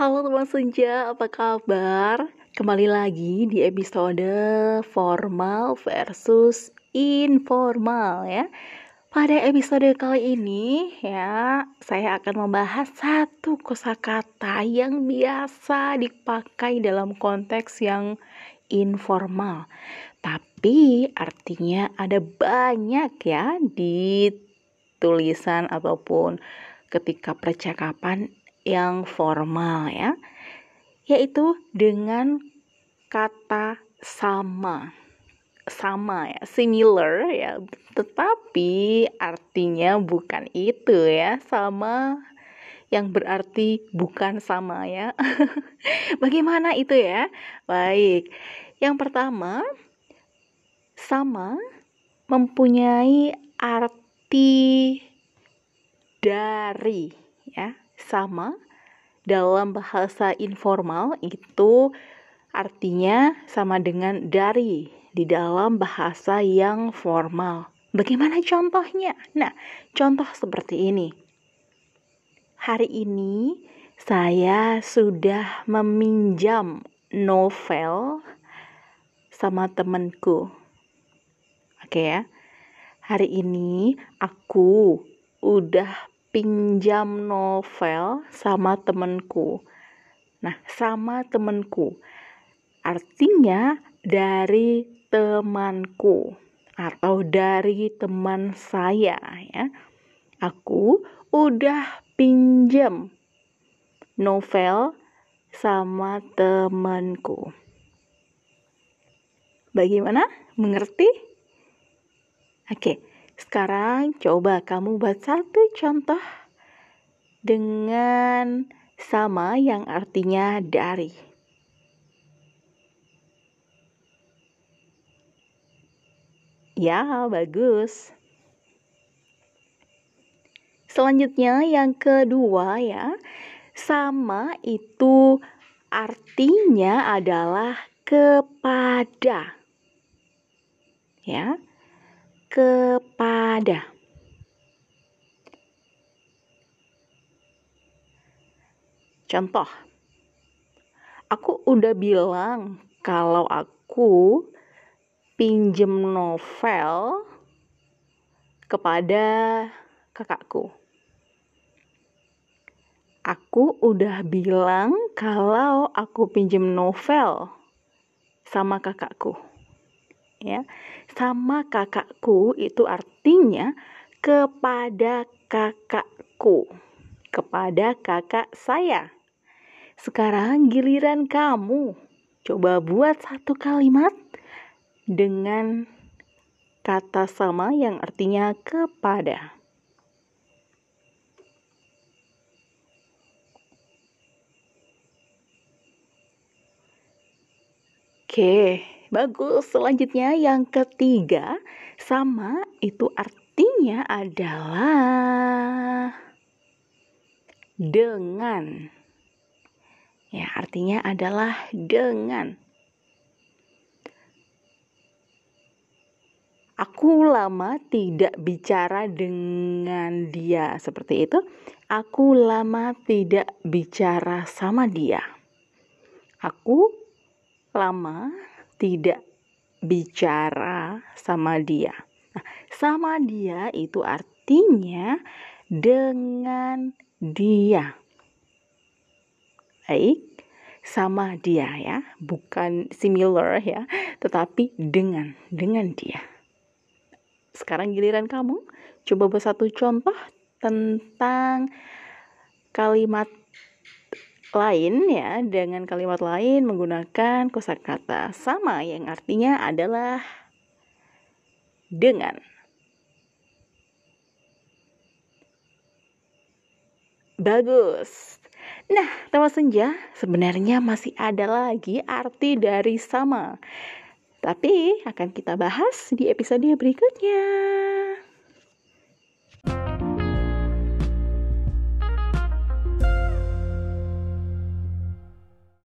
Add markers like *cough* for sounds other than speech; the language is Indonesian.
Halo teman senja, apa kabar? Kembali lagi di episode formal versus informal ya. Pada episode kali ini ya, saya akan membahas satu kosakata yang biasa dipakai dalam konteks yang informal. Tapi artinya ada banyak ya di tulisan ataupun ketika percakapan yang formal ya, yaitu dengan kata sama. Sama ya, similar ya, tetapi artinya bukan itu ya, sama yang berarti bukan sama ya. *laughs* Bagaimana itu ya? Baik. Yang pertama, sama mempunyai arti dari ya sama dalam bahasa informal itu artinya sama dengan dari di dalam bahasa yang formal. Bagaimana contohnya? Nah, contoh seperti ini. Hari ini saya sudah meminjam novel sama temanku. Oke ya. Hari ini aku udah pinjam novel sama temenku. Nah, sama temenku artinya dari temanku atau dari teman saya ya. Aku udah pinjam novel sama temanku. Bagaimana? Mengerti? Oke. Okay. Sekarang coba kamu buat satu contoh dengan sama yang artinya dari. Ya, bagus. Selanjutnya yang kedua ya, sama itu artinya adalah kepada. Ya kepada. Contoh, aku udah bilang kalau aku pinjem novel kepada kakakku. Aku udah bilang kalau aku pinjem novel sama kakakku ya. Sama kakakku itu artinya kepada kakakku. Kepada kakak saya. Sekarang giliran kamu coba buat satu kalimat dengan kata sama yang artinya kepada. Oke, Bagus, selanjutnya yang ketiga, sama itu artinya adalah dengan. Ya, artinya adalah dengan. Aku lama tidak bicara dengan dia. Seperti itu. Aku lama tidak bicara sama dia. Aku lama tidak bicara sama dia. Nah, sama dia itu artinya dengan dia. Baik, sama dia ya, bukan similar ya, tetapi dengan dengan dia. Sekarang giliran kamu, coba buat satu contoh tentang kalimat lain ya dengan kalimat lain menggunakan kosakata sama yang artinya adalah dengan. Bagus. Nah, tawa senja sebenarnya masih ada lagi arti dari sama. Tapi akan kita bahas di episode berikutnya.